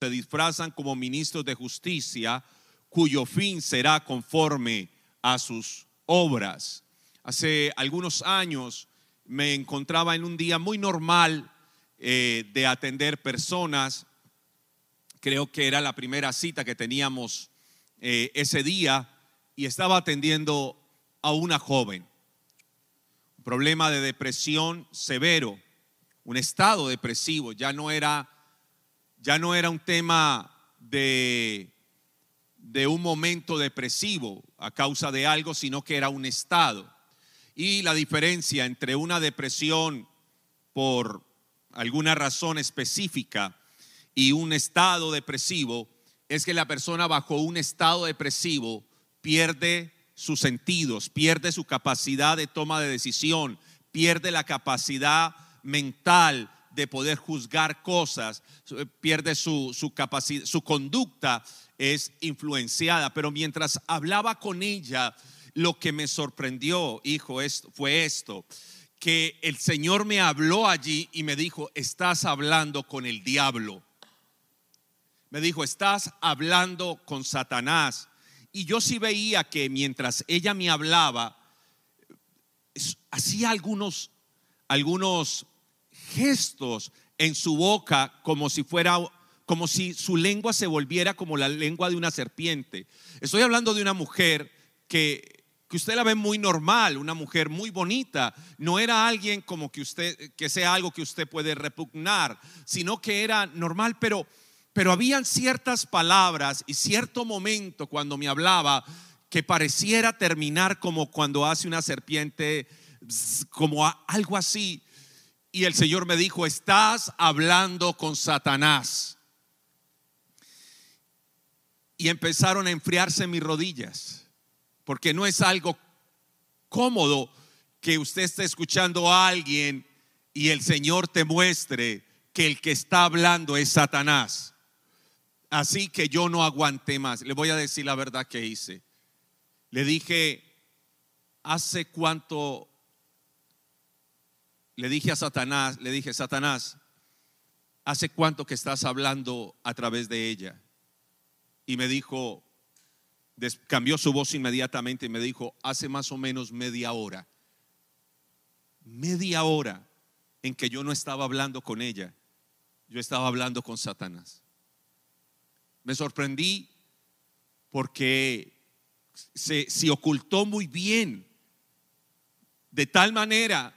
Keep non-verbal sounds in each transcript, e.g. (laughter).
se disfrazan como ministros de justicia, cuyo fin será conforme a sus obras. Hace algunos años me encontraba en un día muy normal eh, de atender personas. Creo que era la primera cita que teníamos eh, ese día y estaba atendiendo a una joven. Un problema de depresión severo, un estado depresivo, ya no era ya no era un tema de, de un momento depresivo a causa de algo, sino que era un estado. Y la diferencia entre una depresión por alguna razón específica y un estado depresivo es que la persona bajo un estado depresivo pierde sus sentidos, pierde su capacidad de toma de decisión, pierde la capacidad mental de poder juzgar cosas, eh, pierde su, su capacidad, su conducta es influenciada. Pero mientras hablaba con ella, lo que me sorprendió, hijo, fue esto, que el Señor me habló allí y me dijo, estás hablando con el diablo. Me dijo, estás hablando con Satanás. Y yo sí veía que mientras ella me hablaba, hacía algunos, algunos gestos en su boca como si fuera como si su lengua se volviera como la lengua de una serpiente. Estoy hablando de una mujer que, que usted la ve muy normal, una mujer muy bonita. No era alguien como que usted, que sea algo que usted puede repugnar, sino que era normal, pero, pero habían ciertas palabras y cierto momento cuando me hablaba que pareciera terminar como cuando hace una serpiente, como algo así. Y el Señor me dijo, estás hablando con Satanás. Y empezaron a enfriarse mis rodillas, porque no es algo cómodo que usted esté escuchando a alguien y el Señor te muestre que el que está hablando es Satanás. Así que yo no aguanté más. Le voy a decir la verdad que hice. Le dije, ¿hace cuánto le dije a Satanás, le dije, Satanás, ¿hace cuánto que estás hablando a través de ella? Y me dijo, cambió su voz inmediatamente y me dijo, hace más o menos media hora, media hora en que yo no estaba hablando con ella, yo estaba hablando con Satanás. Me sorprendí porque se, se ocultó muy bien, de tal manera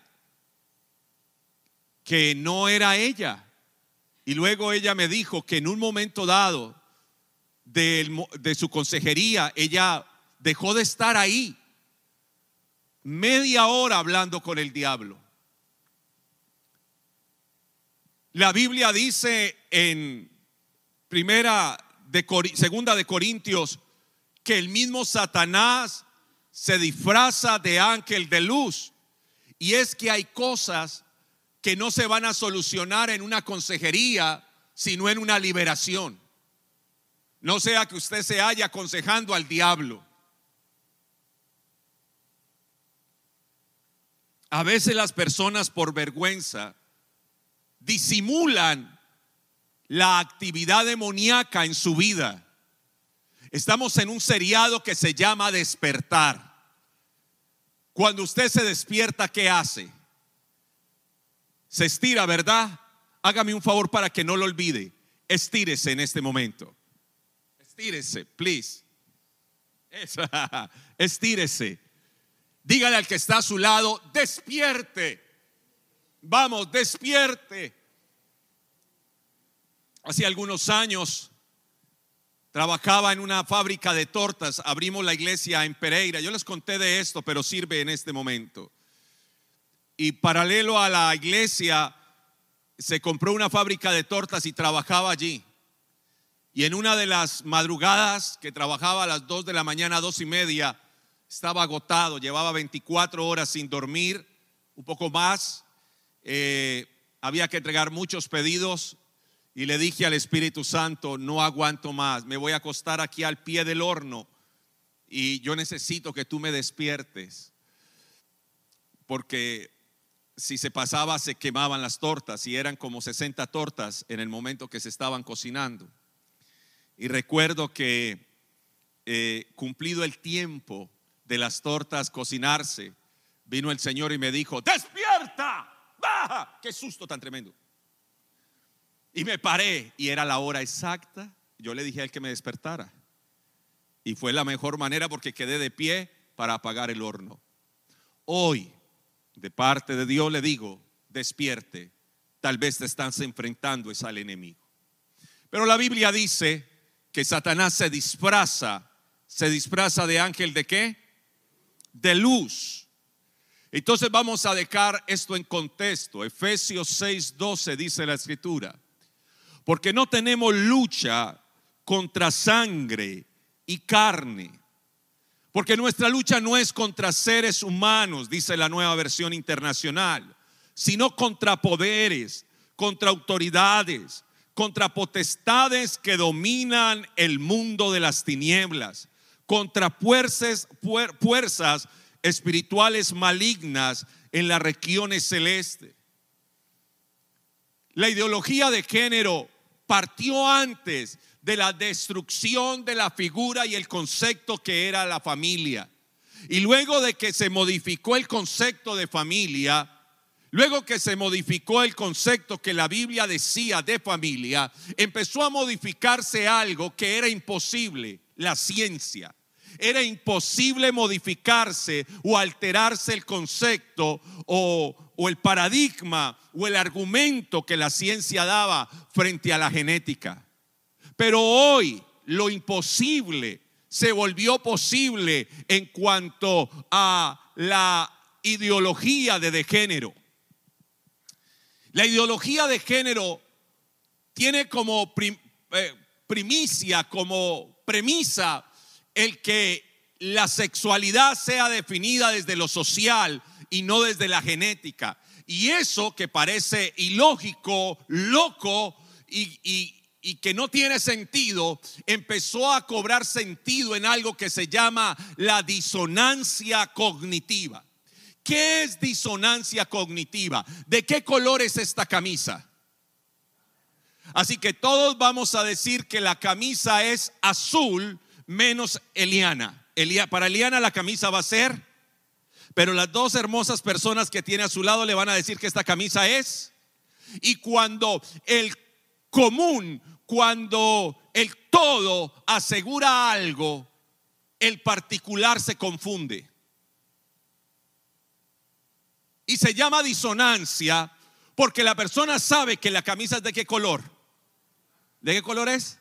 que no era ella. Y luego ella me dijo que en un momento dado de, su consejería, ella dejó de estar ahí media hora hablando con el diablo. La Biblia dice en primera de segunda de Corintios que el mismo Satanás se disfraza de ángel de luz. Y es que hay cosas que no se van a solucionar en una consejería, sino en una liberación. No sea que usted se haya aconsejando al diablo. A veces las personas por vergüenza disimulan la actividad demoníaca en su vida. Estamos en un seriado que se llama despertar. Cuando usted se despierta, ¿qué hace? Se estira, ¿verdad? Hágame un favor para que no lo olvide. Estírese en este momento. Estírese, please. (laughs) Estírese. Dígale al que está a su lado, despierte. Vamos, despierte. Hace algunos años trabajaba en una fábrica de tortas. Abrimos la iglesia en Pereira. Yo les conté de esto, pero sirve en este momento y paralelo a la iglesia se compró una fábrica de tortas y trabajaba allí. Y en una de las madrugadas que trabajaba a las 2 de la mañana, dos y media, estaba agotado, llevaba 24 horas sin dormir, un poco más. Eh, había que entregar muchos pedidos y le dije al Espíritu Santo, no aguanto más, me voy a acostar aquí al pie del horno y yo necesito que tú me despiertes. Porque si se pasaba se quemaban las tortas y eran como 60 tortas en el momento que se estaban cocinando. Y recuerdo que eh, cumplido el tiempo de las tortas cocinarse, vino el Señor y me dijo, despierta, baja. Qué susto tan tremendo. Y me paré y era la hora exacta. Yo le dije a él que me despertara. Y fue la mejor manera porque quedé de pie para apagar el horno. Hoy, de parte de Dios, le digo, despierte. Tal vez te estás enfrentando es al enemigo. Pero la Biblia dice que Satanás se disfraza, se disfraza de ángel de qué? De luz. Entonces vamos a dejar esto en contexto. Efesios 6:12 dice la escritura. Porque no tenemos lucha contra sangre y carne. Porque nuestra lucha no es contra seres humanos, dice la nueva versión internacional, sino contra poderes, contra autoridades, contra potestades que dominan el mundo de las tinieblas, contra fuerzas, espirituales malignas en las regiones celestes. La ideología de género partió antes de la destrucción de la figura y el concepto que era la familia. Y luego de que se modificó el concepto de familia, luego que se modificó el concepto que la Biblia decía de familia, empezó a modificarse algo que era imposible, la ciencia. Era imposible modificarse o alterarse el concepto o, el paradigma o el argumento que la ciencia daba frente a la genética. Pero hoy lo imposible se volvió posible en cuanto a la ideología de, género. La ideología de género tiene como eh, primicia, como premisa, el que la sexualidad sea definida desde lo social y no desde la genética. Y eso que parece ilógico, loco y, y que no tiene sentido, empezó a cobrar sentido en algo que se llama la disonancia cognitiva. ¿Qué es disonancia cognitiva? ¿De qué color es esta camisa? Así que todos vamos a decir que la camisa es azul menos Eliana. para Eliana la camisa va a ser, pero las dos hermosas personas que tiene a su lado le van a decir que esta camisa es. Y cuando el común cuando el todo asegura algo, el particular se confunde. Y se llama disonancia porque la persona sabe que la camisa es de qué color. ¿De qué color es?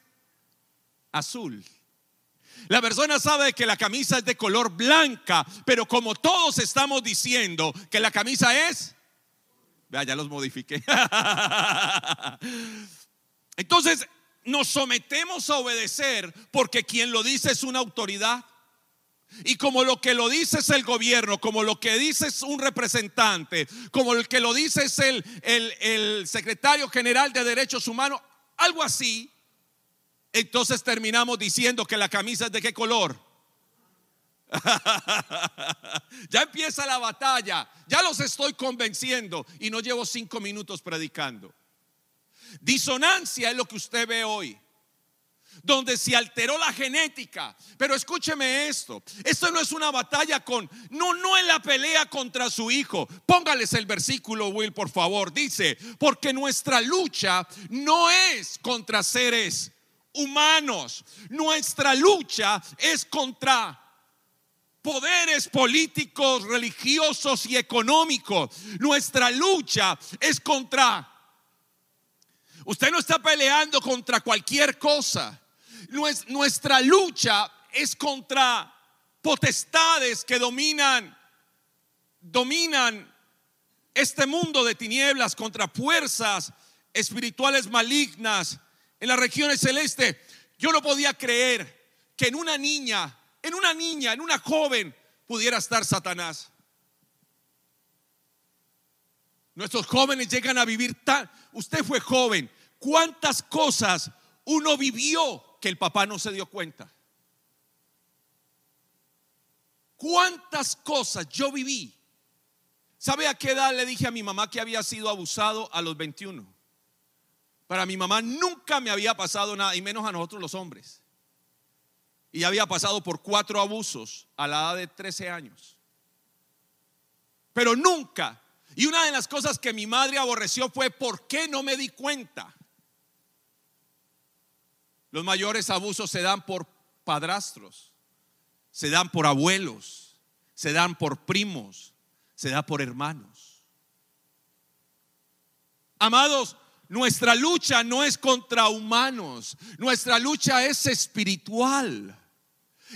Azul. La persona sabe que la camisa es de color blanca, pero como todos estamos diciendo que la camisa es, vea, ya los modifiqué. (laughs) Entonces, nos sometemos a obedecer porque quien lo dice es una autoridad. Y como lo que lo dice es el gobierno, como lo que dice es un representante, como el que lo dice es el, el secretario general de derechos humanos, algo así, entonces terminamos diciendo que la camisa es de qué color. (laughs) ya empieza la batalla, ya los estoy convenciendo y no llevo cinco minutos predicando. Disonancia es lo que usted ve hoy donde se alteró la genética. Pero escúcheme esto, esto no es una batalla con, no, no es la pelea contra su hijo. Póngales el versículo, Will, por favor. Dice, porque nuestra lucha no es contra seres humanos, nuestra lucha es contra poderes políticos, religiosos y económicos. Nuestra lucha es contra Usted no está peleando contra cualquier cosa. Nuestra lucha es contra potestades que dominan, dominan este mundo de tinieblas, contra fuerzas espirituales malignas en las regiones celestes. Yo no podía creer que en una niña, en una niña, en una joven, pudiera estar Satanás. Nuestros jóvenes llegan a vivir tan... Usted fue joven. ¿Cuántas cosas uno vivió que el papá no se dio cuenta? ¿Cuántas cosas yo viví? ¿Sabe a qué edad le dije a mi mamá que había sido abusado? A los 21. Para mi mamá nunca me había pasado nada, y menos a nosotros los hombres. Y había pasado por cuatro abusos a la edad de 13 años. Pero nunca. Y una de las cosas que mi madre aborreció fue, ¿por qué no me di cuenta? Los mayores abusos se dan por padrastros, se dan por abuelos, se dan por primos, se da por hermanos. Amados, nuestra lucha no es contra humanos, nuestra lucha es espiritual.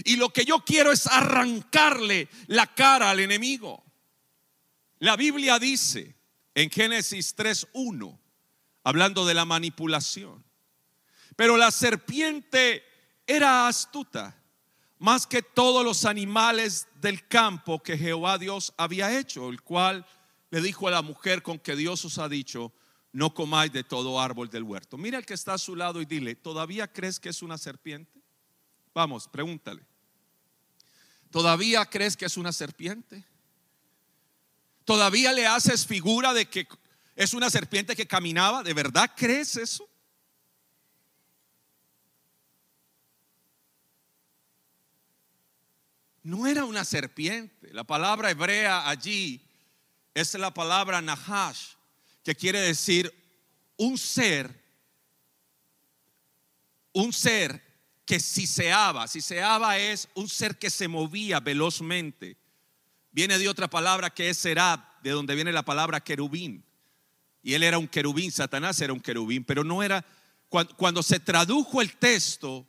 Y lo que yo quiero es arrancarle la cara al enemigo. La Biblia dice en Génesis 3.1, hablando de la manipulación, pero la serpiente era astuta más que todos los animales del campo que Jehová Dios había hecho, el cual le dijo a la mujer con que Dios os ha dicho, no comáis de todo árbol del huerto. Mira el que está a su lado y dile, ¿todavía crees que es una serpiente? Vamos, pregúntale. ¿Todavía crees que es una serpiente? ¿Todavía le haces figura de que es una serpiente que caminaba? ¿De verdad crees eso? no era una serpiente. La palabra hebrea allí es la palabra nahash, que quiere decir un ser, un ser que siseaba. Siseaba es un ser que se movía velozmente. Viene de otra palabra que es serab, de donde viene la palabra querubín. Y él era un querubín, Satanás era un querubín, pero no era, cuando, se tradujo el texto,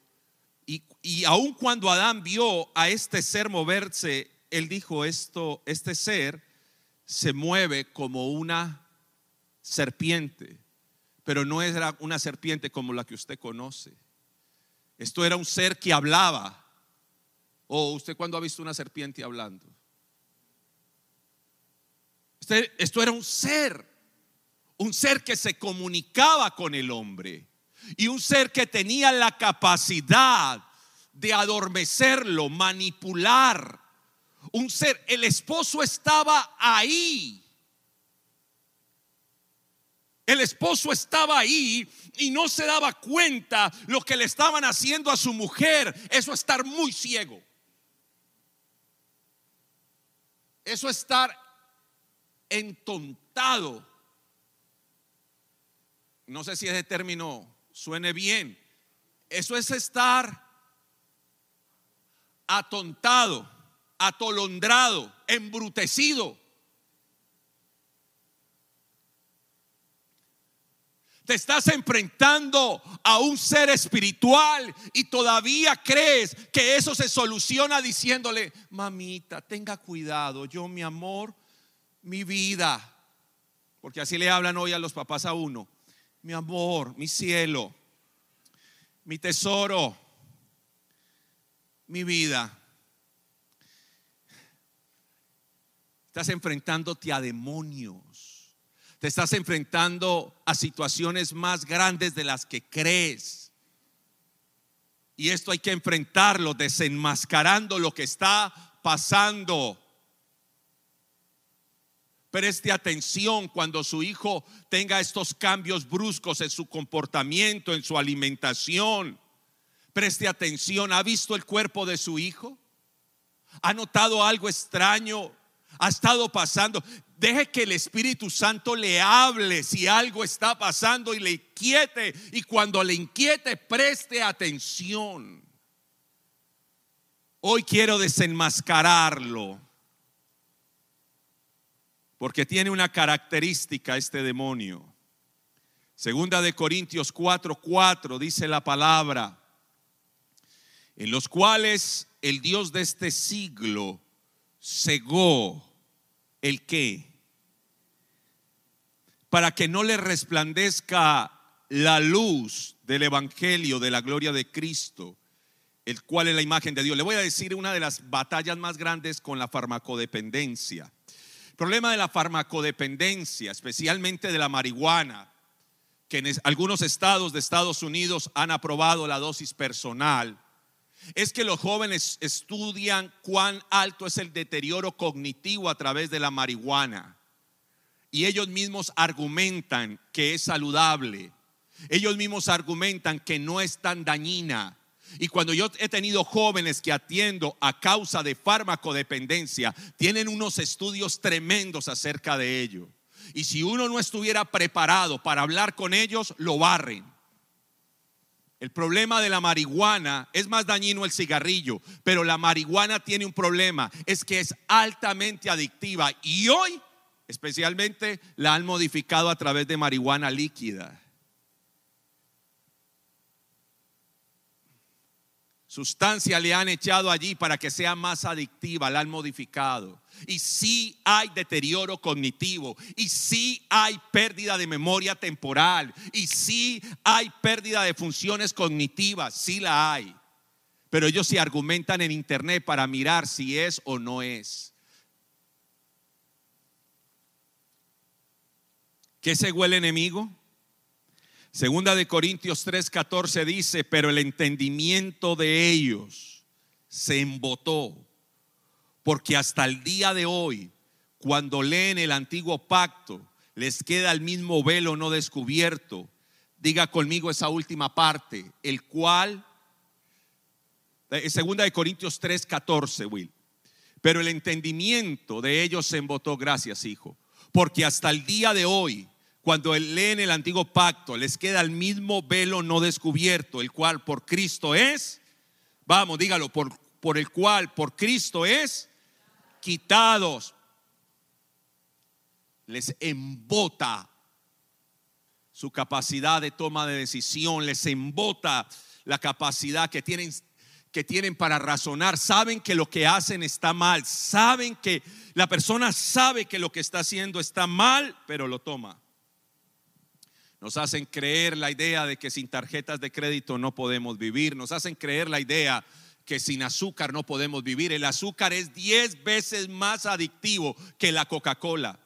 y, aun cuando Adán vio a este ser moverse, él dijo, esto, este ser se mueve como una serpiente, pero no era una serpiente como la que usted conoce. Esto era un ser que hablaba. ¿O usted cuando ha visto una serpiente hablando? Esto era un ser, un ser que se comunicaba con el hombre y un ser que tenía la capacidad de adormecerlo, manipular. Un ser, el esposo estaba ahí. El esposo estaba ahí y no se daba cuenta lo que le estaban haciendo a su mujer. Eso es estar muy ciego. Eso es estar entontado. No sé si ese término suene bien. Eso es estar atontado, atolondrado, embrutecido. Te estás enfrentando a un ser espiritual y todavía crees que eso se soluciona diciéndole, mamita, tenga cuidado, yo mi amor, mi vida. Porque así le hablan hoy a los papás a uno. Mi amor, mi cielo, mi tesoro, mi vida. Estás enfrentándote a demonios. Te estás enfrentando a situaciones más grandes de las que crees. Y esto hay que enfrentarlo desenmascarando lo que está pasando. Preste atención cuando su hijo tenga estos cambios bruscos en su comportamiento, en su alimentación. Preste atención, ¿ha visto el cuerpo de su hijo? ¿Ha notado algo extraño? ¿Ha estado pasando? Deje que el Espíritu Santo le hable si algo está pasando y le inquiete. Y cuando le inquiete, preste atención. Hoy quiero desenmascararlo. Porque tiene una característica este demonio. Segunda de Corintios 4:4 dice la palabra en los cuales el Dios de este siglo cegó el qué, para que no le resplandezca la luz del Evangelio de la gloria de Cristo, el cual es la imagen de Dios. Le voy a decir una de las batallas más grandes con la farmacodependencia. Problema de la farmacodependencia, especialmente de la marihuana, que en algunos estados de Estados Unidos han aprobado la dosis personal, es que los jóvenes estudian cuán alto es el deterioro cognitivo a través de la marihuana. Y ellos mismos argumentan que es saludable. Ellos mismos argumentan que no es tan dañina. Y cuando yo he tenido jóvenes que atiendo a causa de farmacodependencia, tienen unos estudios tremendos acerca de ello. Y si uno no estuviera preparado para hablar con ellos, lo barren. El problema de la marihuana es más dañino el cigarrillo, pero la marihuana tiene un problema, es que es altamente adictiva y hoy especialmente la han modificado a través de marihuana líquida. Sustancia le han echado allí para que sea más adictiva, la han modificado. Y sí hay deterioro cognitivo, y sí hay pérdida de memoria temporal, y sí hay pérdida de funciones cognitivas, sí la hay. Pero ellos se argumentan en internet para mirar si es o no es. ¿Qué se el enemigo? Segunda de Corintios 3:14 dice, pero el entendimiento de ellos se embotó, porque hasta el día de hoy, cuando leen el antiguo pacto, les queda el mismo velo no descubierto. Diga conmigo esa última parte, el cual, eh, segunda de Corintios 3:14, Will, pero el entendimiento de ellos se embotó, gracias hijo, porque hasta el día de hoy, cuando leen el antiguo pacto, les queda el mismo velo no descubierto, el cual por Cristo es, vamos, dígalo, por, por el cual por Cristo es quitados. Les embota su capacidad de toma de decisión, les embota la capacidad que tienen que tienen para razonar, saben que lo que hacen está mal, saben que la persona sabe que lo que está haciendo está mal, pero lo toma. Nos hacen creer la idea de que sin tarjetas de crédito no podemos vivir. Nos hacen creer la idea que sin azúcar no podemos vivir. El azúcar es 10 veces más adictivo que la Coca-Cola.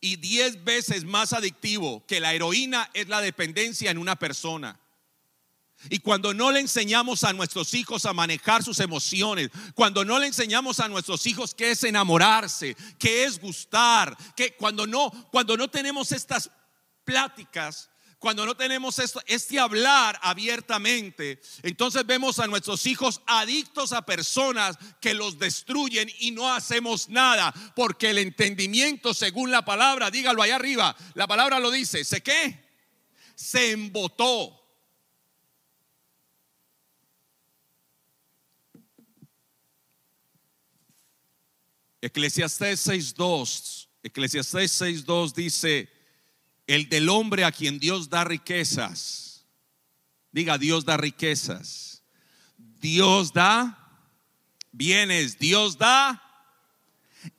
Y 10 veces más adictivo que la heroína es la dependencia en una persona. Y cuando no le enseñamos a nuestros hijos a manejar sus emociones, cuando no le enseñamos a nuestros hijos qué es enamorarse, qué es gustar, que cuando no cuando no tenemos estas pláticas, cuando no tenemos esto, este hablar abiertamente, entonces vemos a nuestros hijos adictos a personas que los destruyen y no hacemos nada, porque el entendimiento, según la palabra, dígalo allá arriba, la palabra lo dice, ¿se qué? Se embotó. Eclesiastés 6.2, Eclesiastés 6.2 dice, el del hombre a quien Dios da riquezas. Diga, Dios da riquezas. Dios da bienes, Dios da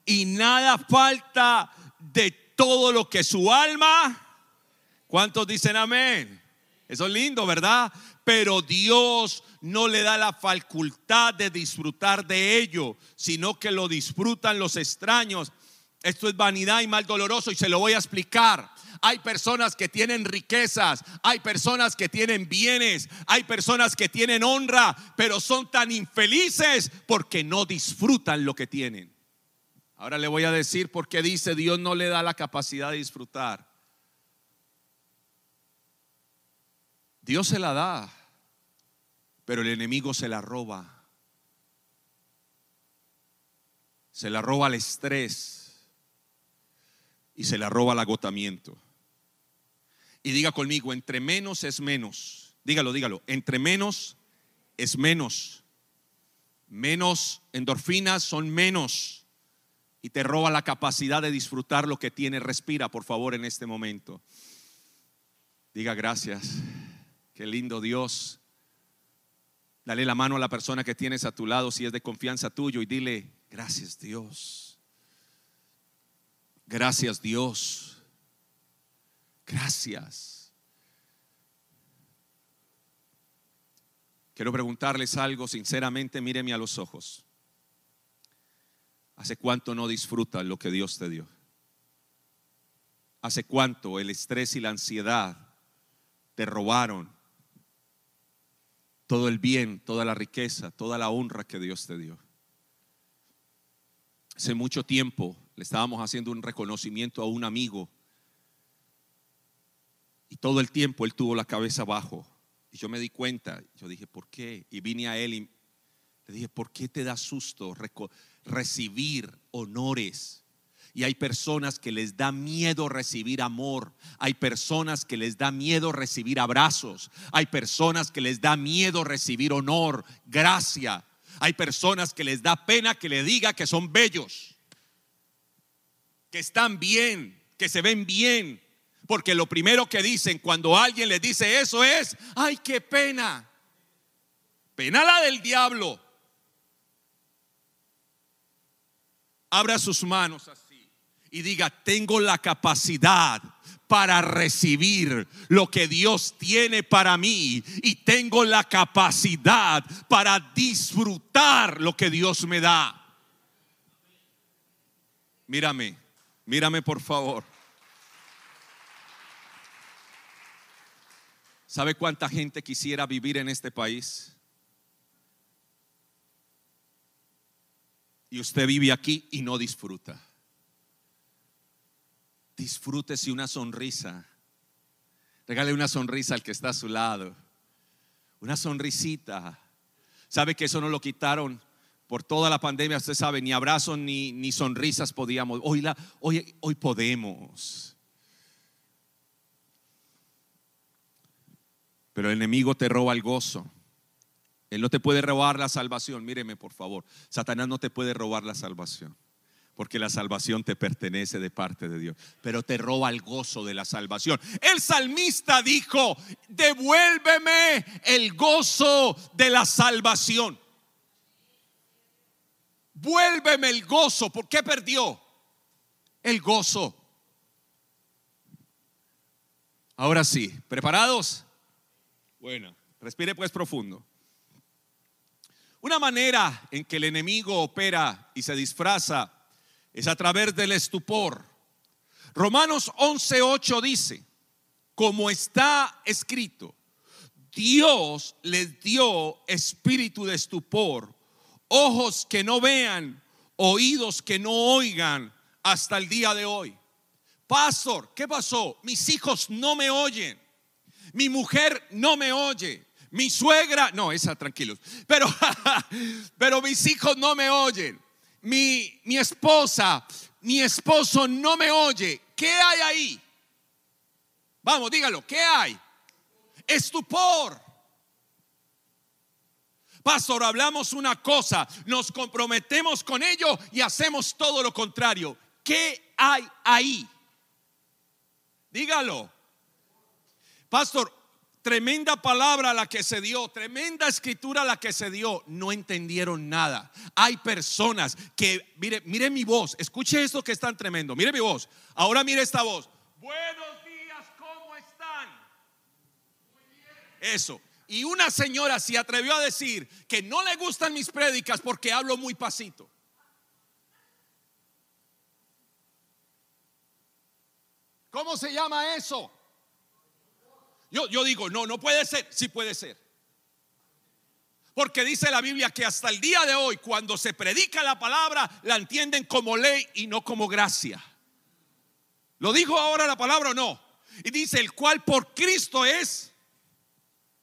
y nada falta de todo lo que su alma. ¿Cuántos dicen amén? Eso es lindo, ¿verdad? Pero Dios no le da la facultad de disfrutar de ello, sino que lo disfrutan los extraños. Esto es vanidad y mal doloroso y se lo voy a explicar. Hay personas que tienen riquezas, hay personas que tienen bienes, hay personas que tienen honra, pero son tan infelices porque no disfrutan lo que tienen. Ahora le voy a decir por qué dice Dios no le da la capacidad de disfrutar. Dios se la da, pero el enemigo se la roba. Se la roba el estrés y se la roba el agotamiento. Y diga conmigo, entre menos es menos. Dígalo, dígalo, entre menos es menos. Menos endorfinas son menos. Y te roba la capacidad de disfrutar lo que tiene. Respira, por favor, en este momento. Diga gracias. Qué lindo Dios. Dale la mano a la persona que tienes a tu lado si es de confianza tuyo y dile, gracias Dios. Gracias Dios. Gracias. Quiero preguntarles algo sinceramente, míreme a los ojos. ¿Hace cuánto no disfrutas lo que Dios te dio? ¿Hace cuánto el estrés y la ansiedad te robaron todo el bien, toda la riqueza, toda la honra que Dios te dio? Hace mucho tiempo le estábamos haciendo un reconocimiento a un amigo Y todo el tiempo él tuvo la cabeza abajo. Y yo me di cuenta, yo dije, ¿por qué? Y vine a él y le dije, ¿por qué te da susto recibir honores? Y hay personas que les da miedo recibir amor. Hay personas que les da miedo recibir abrazos. Hay personas que les da miedo recibir honor, gracia. Hay personas que les da pena que le diga que son bellos, que están bien, que se ven bien. Porque lo primero que dicen cuando alguien les dice eso es, ay, qué pena. Pena la del diablo. Abra sus manos así y diga, tengo la capacidad para recibir lo que Dios tiene para mí y tengo la capacidad para disfrutar lo que Dios me da. Mírame, mírame por favor. ¿Sabe cuánta gente quisiera vivir en este país? Y usted vive aquí y no disfruta. Disfrútese una sonrisa. Regale una sonrisa al que está a su lado. Una sonrisita. ¿Sabe que eso no lo quitaron por toda la pandemia? Usted sabe, ni abrazos ni, ni sonrisas podíamos. Hoy, la, hoy, hoy podemos. Pero el enemigo te roba el gozo. Él no te puede robar la salvación. Míreme, por favor. Satanás no te puede robar la salvación. Porque la salvación te pertenece de parte de Dios. Pero te roba el gozo de la salvación. El salmista dijo, devuélveme el gozo de la salvación. Vuélveme el gozo. ¿Por qué perdió? El gozo. Ahora sí, ¿preparados? Bueno, respire pues profundo. Una manera en que el enemigo opera y se disfraza es a través del estupor. Romanos 11:8 dice, como está escrito, Dios les dio espíritu de estupor, ojos que no vean, oídos que no oigan hasta el día de hoy. Pastor, ¿qué pasó? Mis hijos no me oyen. Mi mujer no me oye. Mi suegra, no, esa tranquilos. Pero, (laughs) pero mis hijos no me oyen. Mi, mi esposa, mi esposo no me oye. ¿Qué hay ahí? Vamos, dígalo, ¿qué hay? Estupor. Pastor, hablamos una cosa, nos comprometemos con ello y hacemos todo lo contrario. ¿Qué hay ahí? Dígalo. Pastor, tremenda palabra la que se dio, tremenda escritura la que se dio, no entendieron nada. Hay personas que, mire, mire mi voz, escuche esto que es tan tremendo, mire mi voz, ahora mire esta voz. Buenos días, ¿cómo están? Eso. Y una señora se atrevió a decir que no le gustan mis prédicas porque hablo muy pasito. ¿Cómo se llama eso? Yo, digo, no, no puede ser. Sí puede ser. Porque dice la Biblia que hasta el día de hoy, cuando se predica la palabra, la entienden como ley y no como gracia. ¿Lo dijo ahora la palabra o no? Y dice, el cual por Cristo es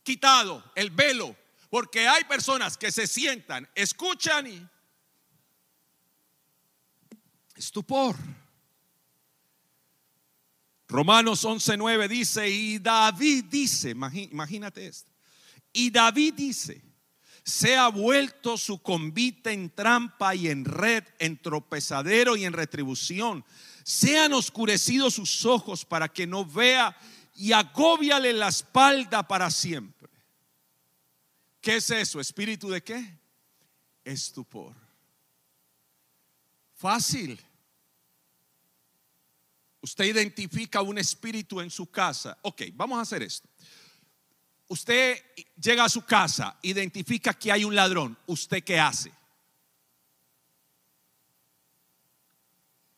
quitado, el velo. Porque hay personas que se sientan, escuchan y... Estupor. Romanos 11:9 dice, y David dice, imagínate esto, y David dice, se ha vuelto su convite en trampa y en red, en tropezadero y en retribución. Sean oscurecidos sus ojos para que no vea y agóbiale la espalda para siempre. ¿Qué es eso? ¿Espíritu de qué? Estupor. Fácil. Usted identifica un espíritu en su casa. Ok, vamos a hacer esto. Usted llega a su casa, identifica que hay un ladrón. ¿Usted qué hace?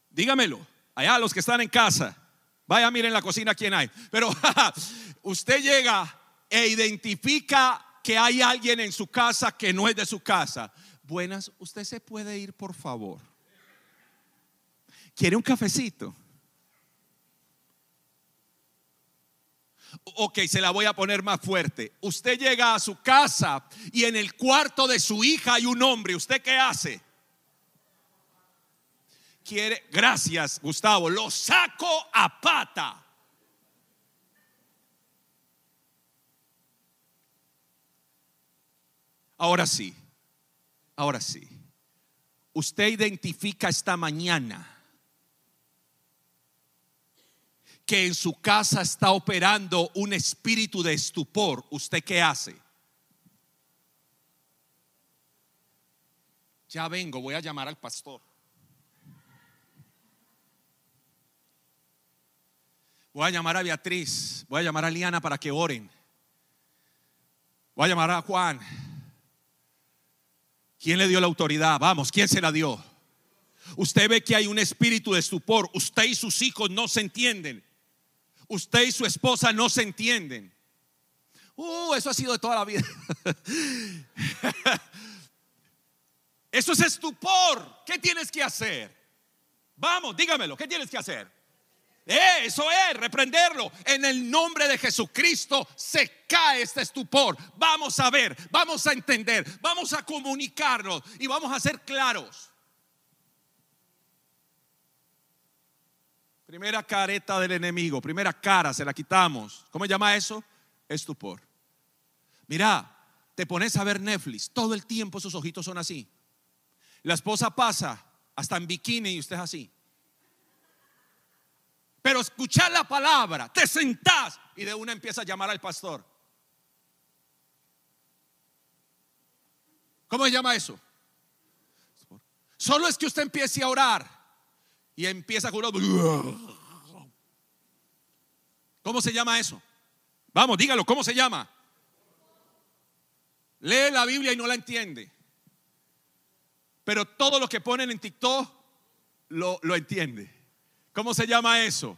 Dígamelo. Allá los que están en casa. Vaya, miren la cocina quién hay. Pero (laughs) usted llega e identifica que hay alguien en su casa que no es de su casa. Buenas, usted se puede ir, por favor. ¿Quiere un cafecito? Ok, se la voy a poner más fuerte. Usted llega a su casa y en el cuarto de su hija hay un hombre. ¿Usted qué hace? Quiere, gracias Gustavo, lo saco a pata. Ahora sí, ahora sí. Usted identifica esta mañana que en su casa está operando un espíritu de estupor, ¿usted qué hace? Ya vengo, voy a llamar al pastor. Voy a llamar a Beatriz, voy a llamar a Liana para que oren. Voy a llamar a Juan. ¿Quién le dio la autoridad? Vamos, ¿quién se la dio? Usted ve que hay un espíritu de estupor. Usted y sus hijos no se entienden usted y su esposa no se entienden. Uh, eso ha sido de toda la vida. (laughs) eso es estupor. ¿Qué tienes que hacer? Vamos, dígamelo, ¿qué tienes que hacer? Eh, eso es, reprenderlo. En el nombre de Jesucristo se cae este estupor. Vamos a ver, vamos a entender, vamos a comunicarnos y vamos a ser claros. Primera careta del enemigo, primera cara, se la quitamos. ¿Cómo se llama eso? Estupor. Mira, te pones a ver Netflix, todo el tiempo sus ojitos son así. La esposa pasa hasta en bikini y usted es así. Pero escuchar la palabra, te sentás y de una empieza a llamar al pastor. ¿Cómo se llama eso? Solo es que usted empiece a orar y empieza a curar. ¿Cómo se llama eso? Vamos, dígalo, ¿cómo se llama? Lee la Biblia y no la entiende. Pero todo lo que ponen en TikTok lo, lo entiende. ¿Cómo se llama eso?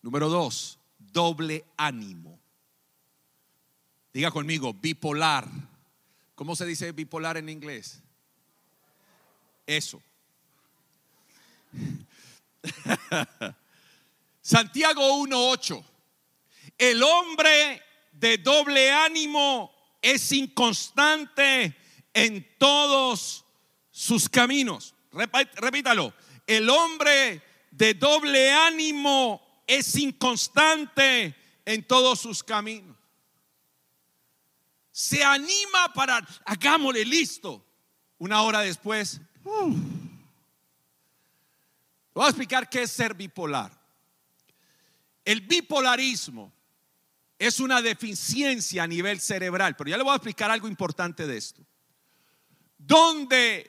Número dos, doble ánimo. Diga conmigo, bipolar. ¿Cómo se dice bipolar en inglés? Eso. (laughs) Santiago 1.8. El hombre de doble ánimo es inconstante en todos sus caminos. Repítalo. El hombre de doble ánimo es inconstante en todos sus caminos se anima para, hagámosle listo. Una hora después, voy a explicar qué es ser bipolar. El bipolarismo es una deficiencia a nivel cerebral, pero ya le voy a explicar algo importante de esto. Donde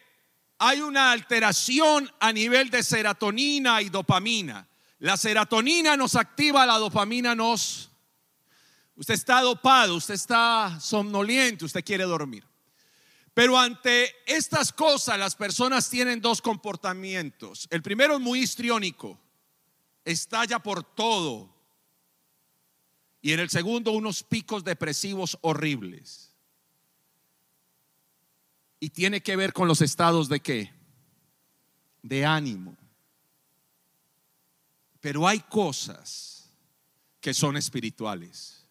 hay una alteración a nivel de serotonina y dopamina. La serotonina nos activa, la dopamina nos Usted está dopado, usted está somnoliente, usted quiere dormir. Pero ante estas cosas las personas tienen dos comportamientos. El primero es muy histriónico, estalla por todo. Y en el segundo unos picos depresivos horribles. Y tiene que ver con los estados de qué? De ánimo. Pero hay cosas que son espirituales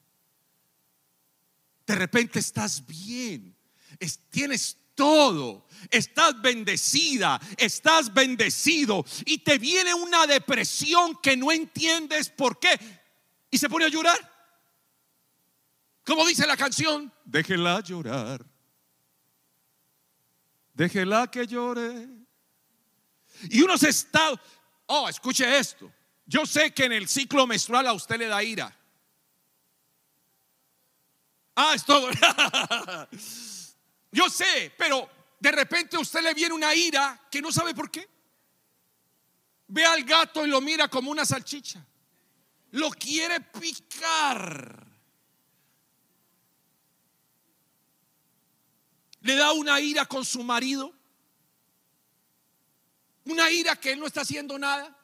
de repente estás bien, tienes todo, estás bendecida, estás bendecido y te viene una depresión que no entiendes por qué y se pone a llorar. Como dice la canción, déjela llorar, déjela que llore. Y unos estados, oh, escuche esto, yo sé que en el ciclo menstrual a usted le da ira. Ah, es todo. (laughs) Yo sé, pero de repente a usted le viene una ira que no sabe por qué. Ve al gato y lo mira como una salchicha. Lo quiere picar. Le da una ira con su marido. Una ira que él no está haciendo nada.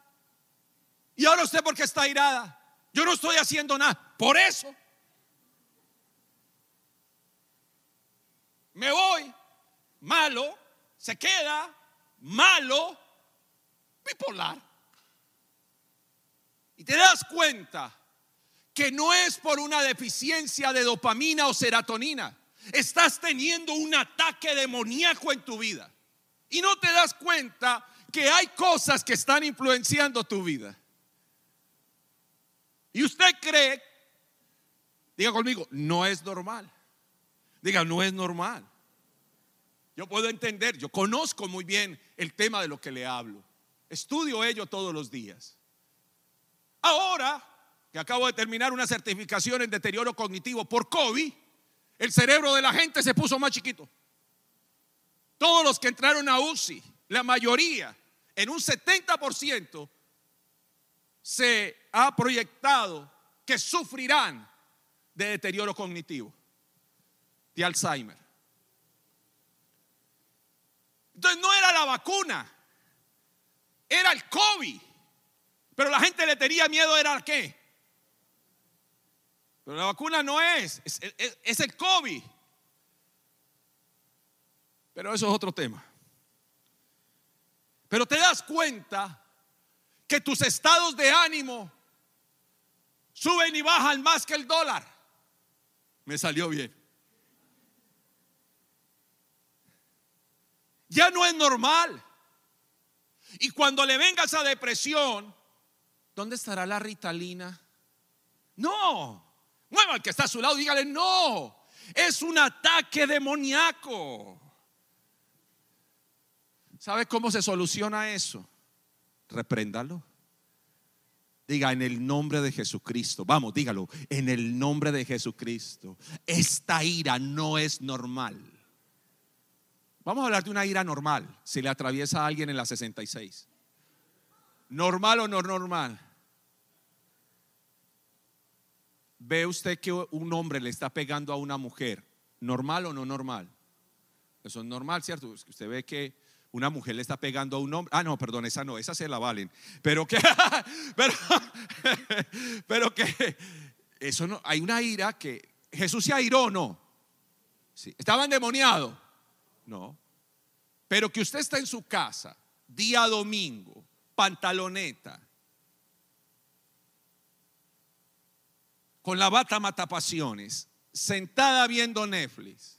Y ahora usted porque está irada. Yo no estoy haciendo nada. Por eso. me voy, malo, se queda, malo, bipolar. Y te das cuenta que no es por una deficiencia de dopamina o serotonina. Estás teniendo un ataque demoníaco en tu vida. Y no te das cuenta que hay cosas que están influenciando tu vida. Y usted cree, diga conmigo, no es normal. Diga, no es normal. Yo puedo entender, yo conozco muy bien el tema de lo que le hablo. Estudio ello todos los días. Ahora que acabo de terminar una certificación en deterioro cognitivo por COVID, el cerebro de la gente se puso más chiquito. Todos los que entraron a UCI, la mayoría, en un 70%, se ha proyectado que sufrirán de deterioro cognitivo, de Alzheimer. Entonces no era la vacuna, era el COVID. Pero la gente le tenía miedo, ¿era qué? Pero la vacuna no es, es, el COVID. Pero eso es otro tema. Pero te das cuenta que tus estados de ánimo suben y bajan más que el dólar. Me salió bien. Ya no es normal. Y cuando le venga esa depresión, ¿dónde estará la ritalina? No. Mueva al que está a su lado, dígale, no. Es un ataque demoníaco. ¿Sabe cómo se soluciona eso? Repréndalo. Diga en el nombre de Jesucristo. Vamos, dígalo. En el nombre de Jesucristo. Esta ira no es normal. Vamos a hablar de una ira normal. Si le atraviesa a alguien en la 66. ¿Normal o no normal? ¿Ve usted que un hombre le está pegando a una mujer? ¿Normal o no normal? Eso es normal, ¿cierto? Usted ve que una mujer le está pegando a un hombre. Ah, no, perdón, esa no, esa se la valen. Pero que, (laughs) pero, (laughs) pero que, eso no, hay una ira que Jesús se airó o no. Sí. ¿Estaba endemoniado? No. Pero que usted está en su casa, día domingo, pantaloneta, con la bata matapasiones, sentada viendo Netflix,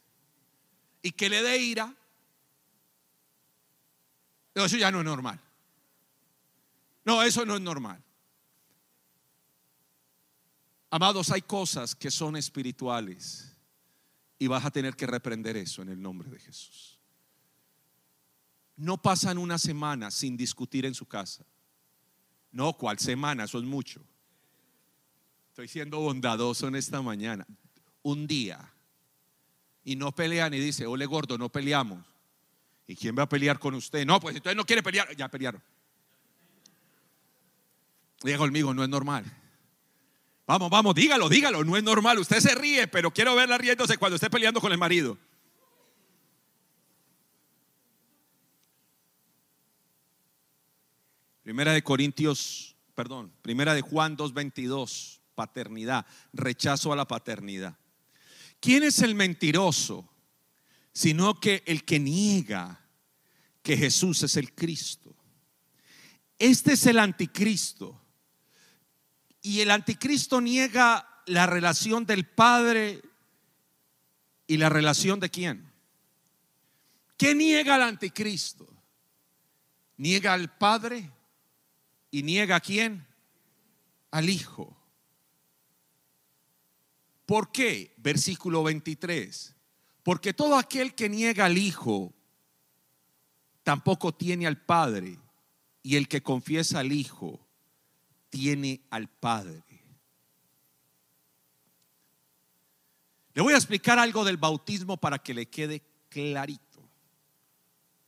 y que le dé ira, eso ya no es normal. No, eso no es normal. Amados, hay cosas que son espirituales y vas a tener que reprender eso en el nombre de Jesús. No pasan una semana sin discutir en su casa. No, ¿cuál semana? Eso es mucho. Estoy siendo bondadoso en esta mañana. Un día. Y no pelean y dice, ole gordo, no peleamos. ¿Y quién va a pelear con usted? No, pues entonces no quiere pelear. Ya pelearon. Diga conmigo, no es normal. Vamos, vamos, dígalo, dígalo, no es normal. Usted se ríe, pero quiero verla riéndose cuando esté peleando con el marido. Primera de Corintios, perdón, primera de Juan 2.22, paternidad, rechazo a la paternidad. ¿Quién es el mentiroso? sino que el que niega que Jesús es el Cristo. Este es el anticristo. Y el anticristo niega la relación del Padre y la relación de quién. ¿Qué niega el anticristo? Niega al Padre y niega a quién? Al Hijo. ¿Por qué? Versículo 23. Porque todo aquel que niega al Hijo tampoco tiene al Padre. Y el que confiesa al Hijo tiene al Padre. Le voy a explicar algo del bautismo para que le quede clarito.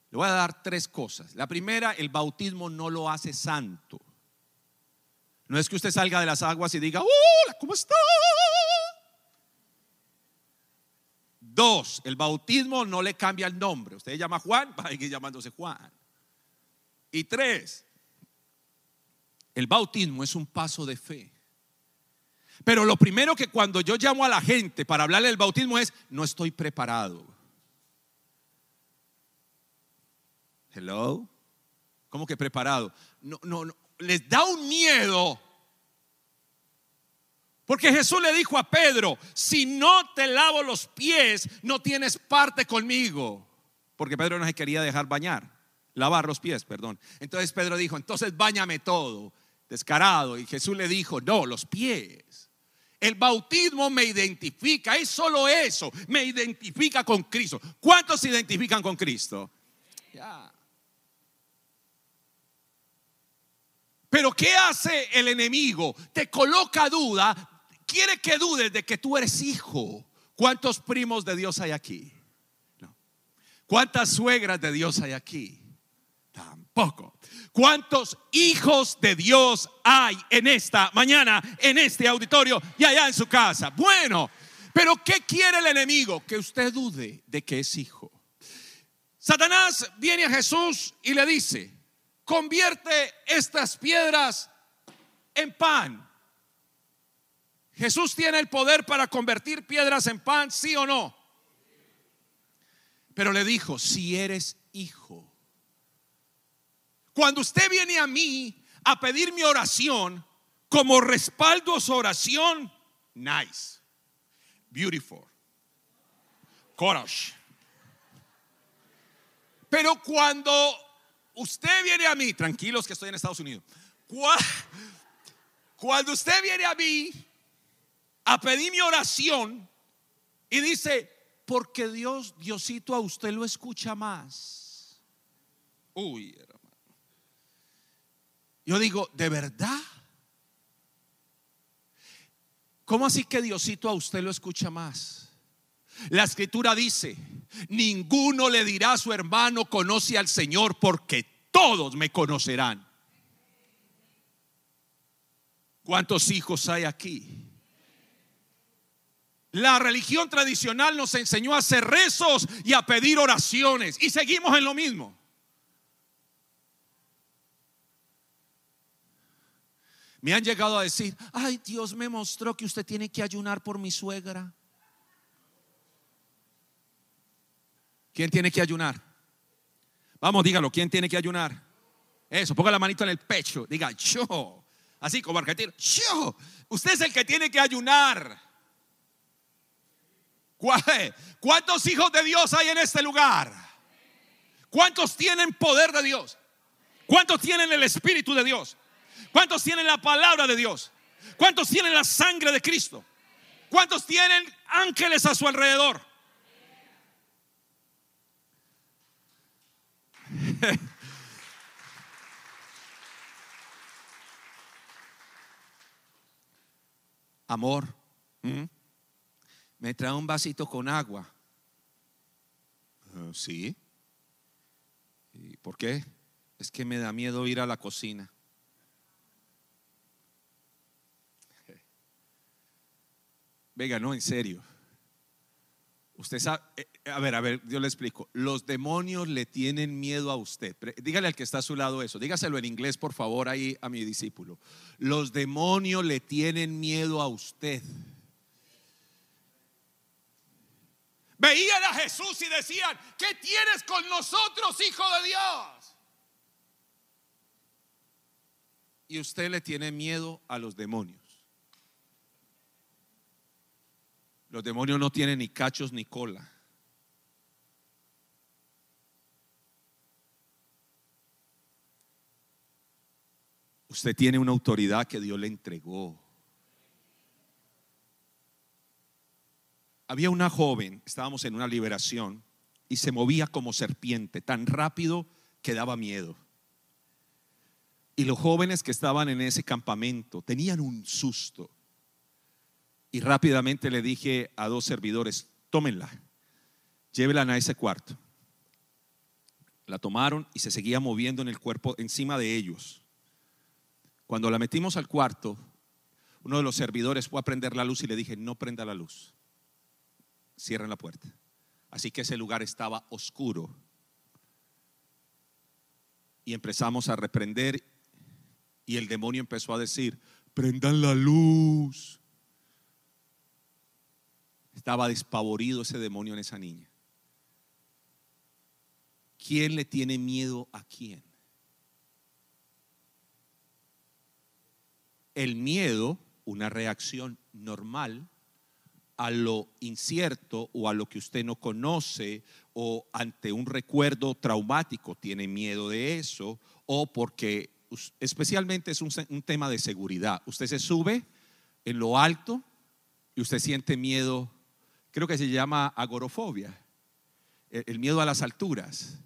Le voy a dar tres cosas. La primera, el bautismo no lo hace santo. No es que usted salga de las aguas y diga, hola, ¿cómo está? Dos, el bautismo no le cambia el nombre. Usted llama Juan, (laughs) va a seguir llamándose Juan. Y tres, el bautismo es un paso de fe. Pero lo primero que cuando yo llamo a la gente para hablarle del bautismo es, no estoy preparado. Hello. ¿Cómo que preparado? No, no, no. Les da un miedo. Porque Jesús le dijo a Pedro, si no te lavo los pies, no tienes parte conmigo. Porque Pedro no se quería dejar bañar, lavar los pies, perdón. Entonces Pedro dijo, entonces bañame todo, descarado. Y Jesús le dijo, no, los pies. El bautismo me identifica, es solo eso, me identifica con Cristo. ¿Cuántos se identifican con Cristo? Pero ¿qué hace el enemigo? Te coloca duda, quiere que dudes de que tú eres hijo. ¿Cuántos primos de Dios hay aquí? ¿Cuántas suegras de Dios hay aquí? Tampoco. ¿Cuántos hijos de Dios hay en esta mañana, en este auditorio y allá en su casa? Bueno, pero ¿qué quiere el enemigo? Que usted dude de que es hijo. Satanás viene a Jesús y le dice, convierte estas piedras en pan. Jesús tiene el poder para convertir piedras en pan, sí o no. Pero le dijo, si eres hijo. Cuando usted viene a mí a pedir mi oración, como respaldo a su oración, nice, beautiful, courage. Pero cuando usted viene a mí, tranquilos que estoy en Estados Unidos, cuando usted viene a mí a pedir mi oración y dice, porque Dios, Diosito, a usted lo escucha más. Uy, hermano. Yo digo, ¿de verdad? ¿Cómo así que Diosito a usted lo escucha más? La escritura dice, ninguno le dirá a su hermano, conoce al Señor, porque todos me conocerán. ¿Cuántos hijos hay aquí? La religión tradicional nos enseñó a hacer rezos y a pedir oraciones y seguimos en lo mismo. Me han llegado a decir, ay, Dios me mostró que usted tiene que ayunar por mi suegra. ¿Quién tiene que ayunar? Vamos, dígalo, ¿quién tiene que ayunar? Eso, ponga la manito en el pecho, diga, yo, así como argentino, yo, usted es el que tiene que ayunar. ¿Cuántos hijos de Dios hay en este lugar? ¿Cuántos tienen poder de Dios? ¿Cuántos tienen el Espíritu de Dios? ¿Cuántos tienen la palabra de Dios? ¿Cuántos tienen la sangre de Cristo? ¿Cuántos tienen ángeles a su alrededor? (laughs) Amor. Me trae un vasito con agua. Ah, sí. ¿Y por qué? Es que me da miedo ir a la cocina. Venga, no, en serio. Usted sabe, eh, a ver, a ver, yo le explico. Los demonios le tienen miedo a usted. Dígale al que está a su lado eso. Dígaselo en inglés, por favor, ahí a mi discípulo. Los demonios le tienen miedo a usted. Veían a Jesús y decían, ¿qué tienes con nosotros, hijo de Dios? Y usted le tiene miedo a los demonios. Los demonios no tienen ni cachos ni cola. Usted tiene una autoridad que Dios le entregó. había una joven, estábamos en una liberación, y se movía como serpiente, tan rápido que daba miedo. Y los jóvenes que estaban en ese campamento tenían un susto. Y rápidamente le dije a dos servidores, tómenla, llévela a ese cuarto. La tomaron y se seguía moviendo en el cuerpo encima de ellos. Cuando la metimos al cuarto, uno de los servidores fue a prender la luz y le dije, no prenda la luz cierren la puerta. Así que ese lugar estaba oscuro. Y empezamos a reprender y el demonio empezó a decir, prendan la luz. Estaba despavorido ese demonio en esa niña. ¿quién le tiene miedo a quién? El miedo, una reacción normal a lo incierto o a lo que usted no conoce o ante un recuerdo traumático, tiene miedo de eso o porque especialmente es un, tema de seguridad. Usted se sube en lo alto y usted siente miedo, creo que se llama agorofobia, el miedo a las alturas.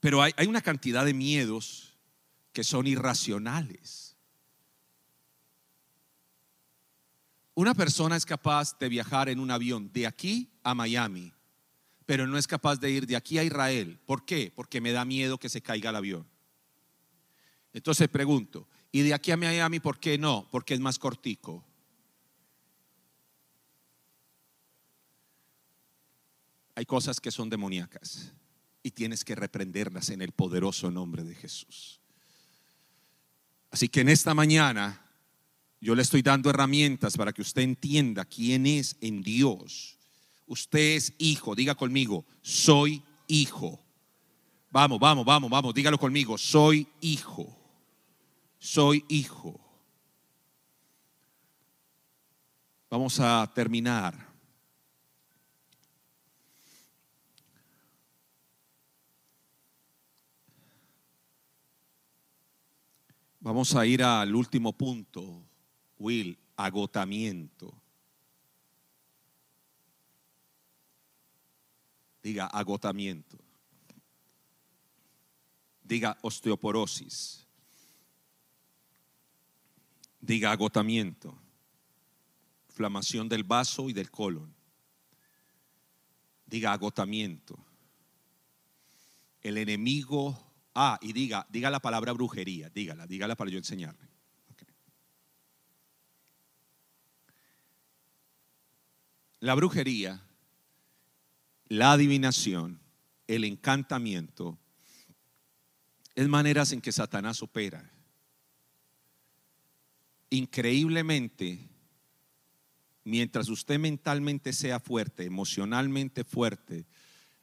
Pero hay, hay una cantidad de miedos que son irracionales. Una persona es capaz de viajar en un avión de aquí a Miami, pero no es capaz de ir de aquí a Israel. ¿Por qué? Porque me da miedo que se caiga el avión. Entonces pregunto, ¿y de aquí a Miami por qué no? Porque es más cortico. Hay cosas que son demoníacas y tienes que reprenderlas en el poderoso nombre de Jesús. Así que en esta mañana yo le estoy dando herramientas para que usted entienda quién es en Dios. Usted es hijo, diga conmigo, soy hijo. Vamos, vamos, vamos, vamos, dígalo conmigo, soy hijo. Soy hijo. Vamos a terminar. Vamos a ir al último punto, Will, agotamiento. Diga agotamiento. Diga osteoporosis. Diga agotamiento. Inflamación del vaso y del colon. Diga agotamiento. El enemigo Ah, y diga, diga la palabra brujería, dígala, dígala para yo enseñarle. La brujería, la adivinación, el encantamiento, es maneras en que Satanás opera. Increíblemente, mientras usted mentalmente sea fuerte, emocionalmente fuerte,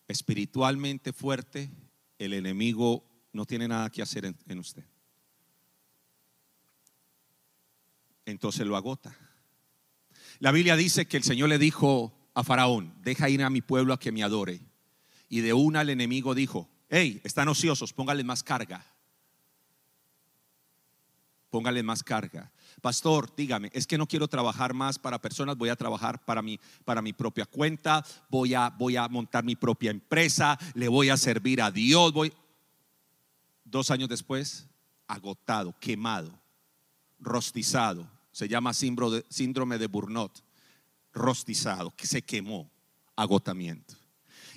espiritualmente fuerte, el enemigo no tiene nada que hacer en, usted. Entonces lo agota. La Biblia dice que el Señor le dijo a Faraón, deja ir a mi pueblo a que me adore. Y de una el enemigo dijo, hey, están ociosos, póngale más carga. Póngale más carga. Pastor, dígame, es que no quiero trabajar más para personas, voy a trabajar para mi, para mi propia cuenta, voy a, voy a montar mi propia empresa, le voy a servir a Dios, voy... Dos años después, agotado, quemado, rostizado. Se llama síndrome de Burnout. Rostizado, que se quemó, agotamiento.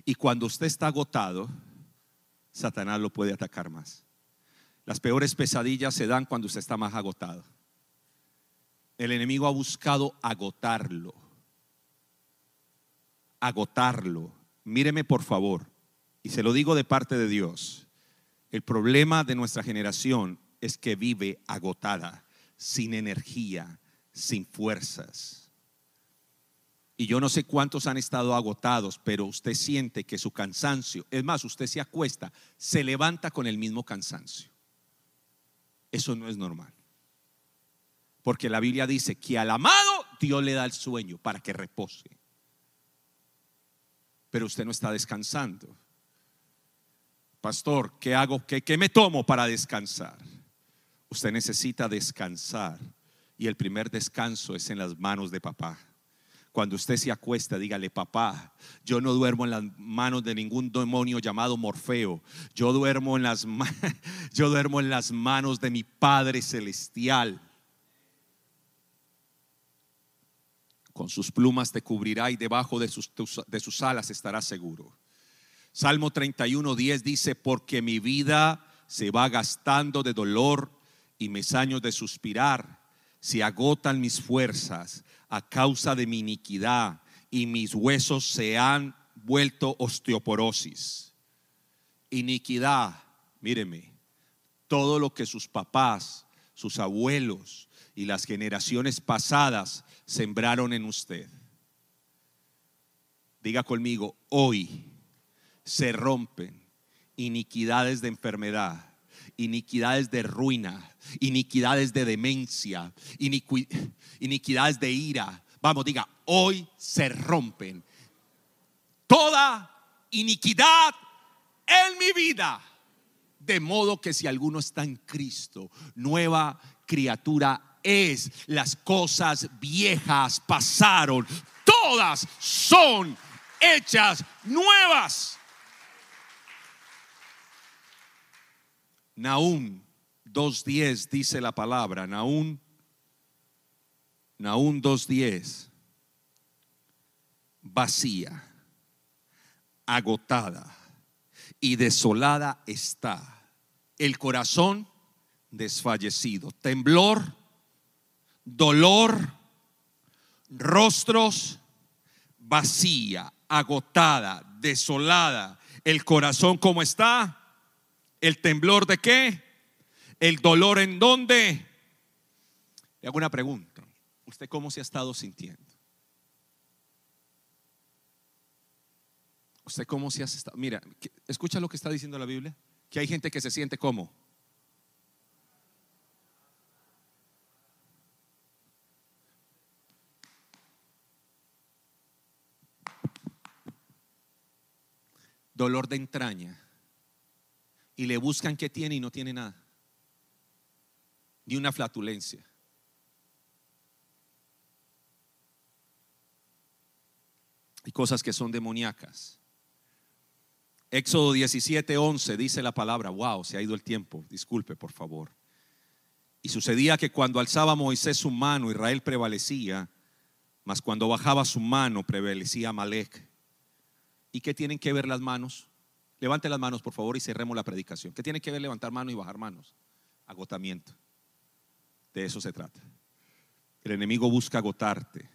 Y cuando usted está agotado, Satanás lo puede atacar más. Las peores pesadillas se dan cuando usted está más agotado. El enemigo ha buscado agotarlo. Agotarlo. Míreme por favor. Y se lo digo de parte de Dios. El problema de nuestra generación es que vive agotada, sin energía, sin fuerzas. Y yo no sé cuántos han estado agotados, pero usted siente que su cansancio, es más, usted se acuesta, se levanta con el mismo cansancio. Eso no es normal. Porque la Biblia dice que al amado Dios le da el sueño para que repose. Pero usted no está descansando. Pastor, ¿qué hago? ¿Qué, ¿Qué, me tomo para descansar? Usted necesita descansar y el primer descanso es en las manos de papá. Cuando usted se acuesta, dígale, papá, yo no duermo en las manos de ningún demonio llamado Morfeo. Yo duermo en las, (laughs) yo duermo en las manos de mi Padre Celestial. Con sus plumas te cubrirá y debajo de sus, de sus alas estarás seguro. Salmo 31, 10 dice, porque mi vida se va gastando de dolor y mis años de suspirar se agotan mis fuerzas a causa de mi iniquidad y mis huesos se han vuelto osteoporosis. Iniquidad, míreme, todo lo que sus papás, sus abuelos y las generaciones pasadas sembraron en usted. Diga conmigo, hoy se rompen iniquidades de enfermedad, iniquidades de ruina, iniquidades de demencia, iniquidades de ira. Vamos, diga, hoy se rompen. Toda iniquidad en mi vida. De modo que si alguno está en Cristo, nueva criatura es. Las cosas viejas pasaron. Todas son hechas nuevas. Naún 2.10 dice la palabra. Naún, Naún 2.10. Vacía, agotada y desolada está. El corazón desfallecido. Temblor, dolor, rostros vacía, agotada, desolada. El corazón como está. El temblor de qué? El dolor en dónde. Le hago una pregunta. ¿Usted cómo se ha estado sintiendo? ¿Usted cómo se ha estado? Mira, escucha lo que está diciendo la Biblia. Que hay gente que se siente como. Dolor de entraña. Y le buscan qué tiene y no tiene nada. Ni una flatulencia. Hay cosas que son demoníacas. Éxodo 17, 11 dice la palabra, wow, se ha ido el tiempo, disculpe por favor. Y sucedía que cuando alzaba Moisés su mano, Israel prevalecía, mas cuando bajaba su mano, prevalecía Malek. ¿Y qué tienen que ver las manos? Levante las manos, por favor, y cerremos la predicación. ¿Qué tiene que ver levantar manos y bajar manos? Agotamiento. De eso se trata. El enemigo busca agotarte.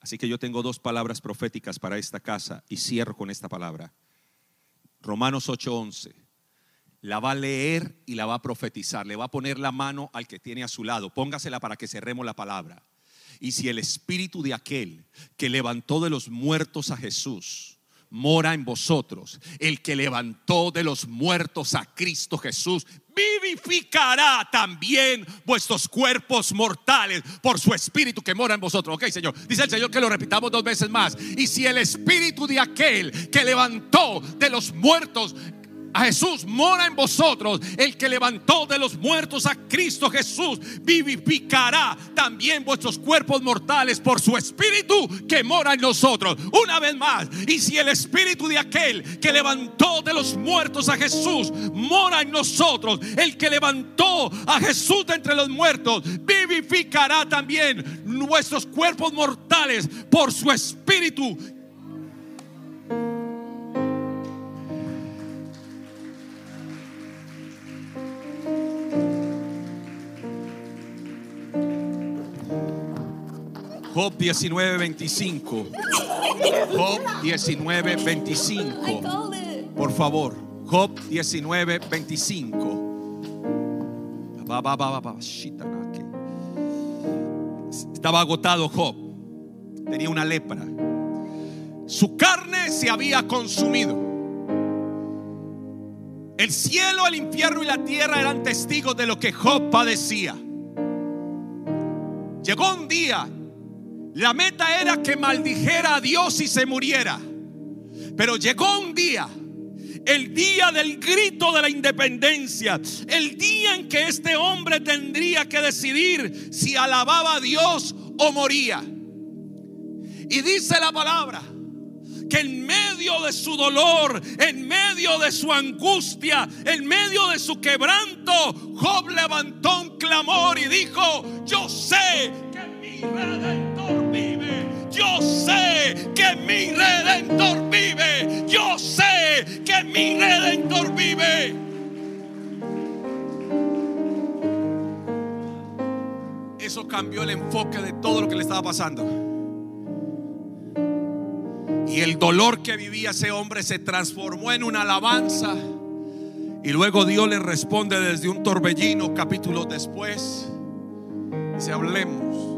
Así que yo tengo dos palabras proféticas para esta casa y cierro con esta palabra. Romanos 8:11. La va a leer y la va a profetizar. Le va a poner la mano al que tiene a su lado. Póngasela para que cerremos la palabra. Y si el espíritu de aquel que levantó de los muertos a Jesús mora en vosotros, el que levantó de los muertos a Cristo Jesús, vivificará también vuestros cuerpos mortales por su espíritu que mora en vosotros. Ok, Señor. Dice el Señor que lo repitamos dos veces más. Y si el espíritu de aquel que levantó de los muertos a Jesús mora en vosotros, el que levantó de los muertos a Cristo Jesús, vivificará también vuestros cuerpos mortales por su espíritu que mora en nosotros. Una vez más, y si el espíritu de aquel que levantó de los muertos a Jesús mora en nosotros, el que levantó a Jesús de entre los muertos, vivificará también nuestros cuerpos mortales por su espíritu Job 19, 25. Job 19, 25. Por favor, Job 19, 25. Estaba agotado Job. Tenía una lepra. Su carne se había consumido. El cielo, el infierno y la tierra eran testigos de lo que Job padecía. Llegó un día la meta era que maldijera a Dios y se muriera. Pero llegó un día, el día del grito de la independencia, el día en que este hombre tendría que decidir si alababa a Dios o moría. Y dice la palabra que en medio de su dolor, en medio de su angustia, en medio de su quebranto, Job levantó un clamor y dijo, yo sé que mi. Yo sé que mi redentor vive. Yo sé que mi redentor vive. Eso cambió el enfoque de todo lo que le estaba pasando. Y el dolor que vivía ese hombre se transformó en una alabanza. Y luego Dios le responde desde un torbellino capítulos después. Dice, hablemos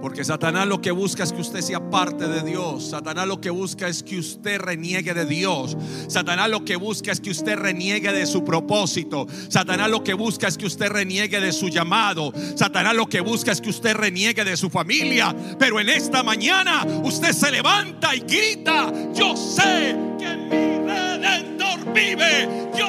porque Satanás lo que busca es que usted sea parte de Dios. Satanás lo que busca es que usted reniegue de Dios. Satanás lo que busca es que usted reniegue de su propósito. Satanás lo que busca es que usted reniegue de su llamado. Satanás lo que busca es que usted reniegue de su familia. Pero en esta mañana usted se levanta y grita, yo sé que mi redentor vive. Yo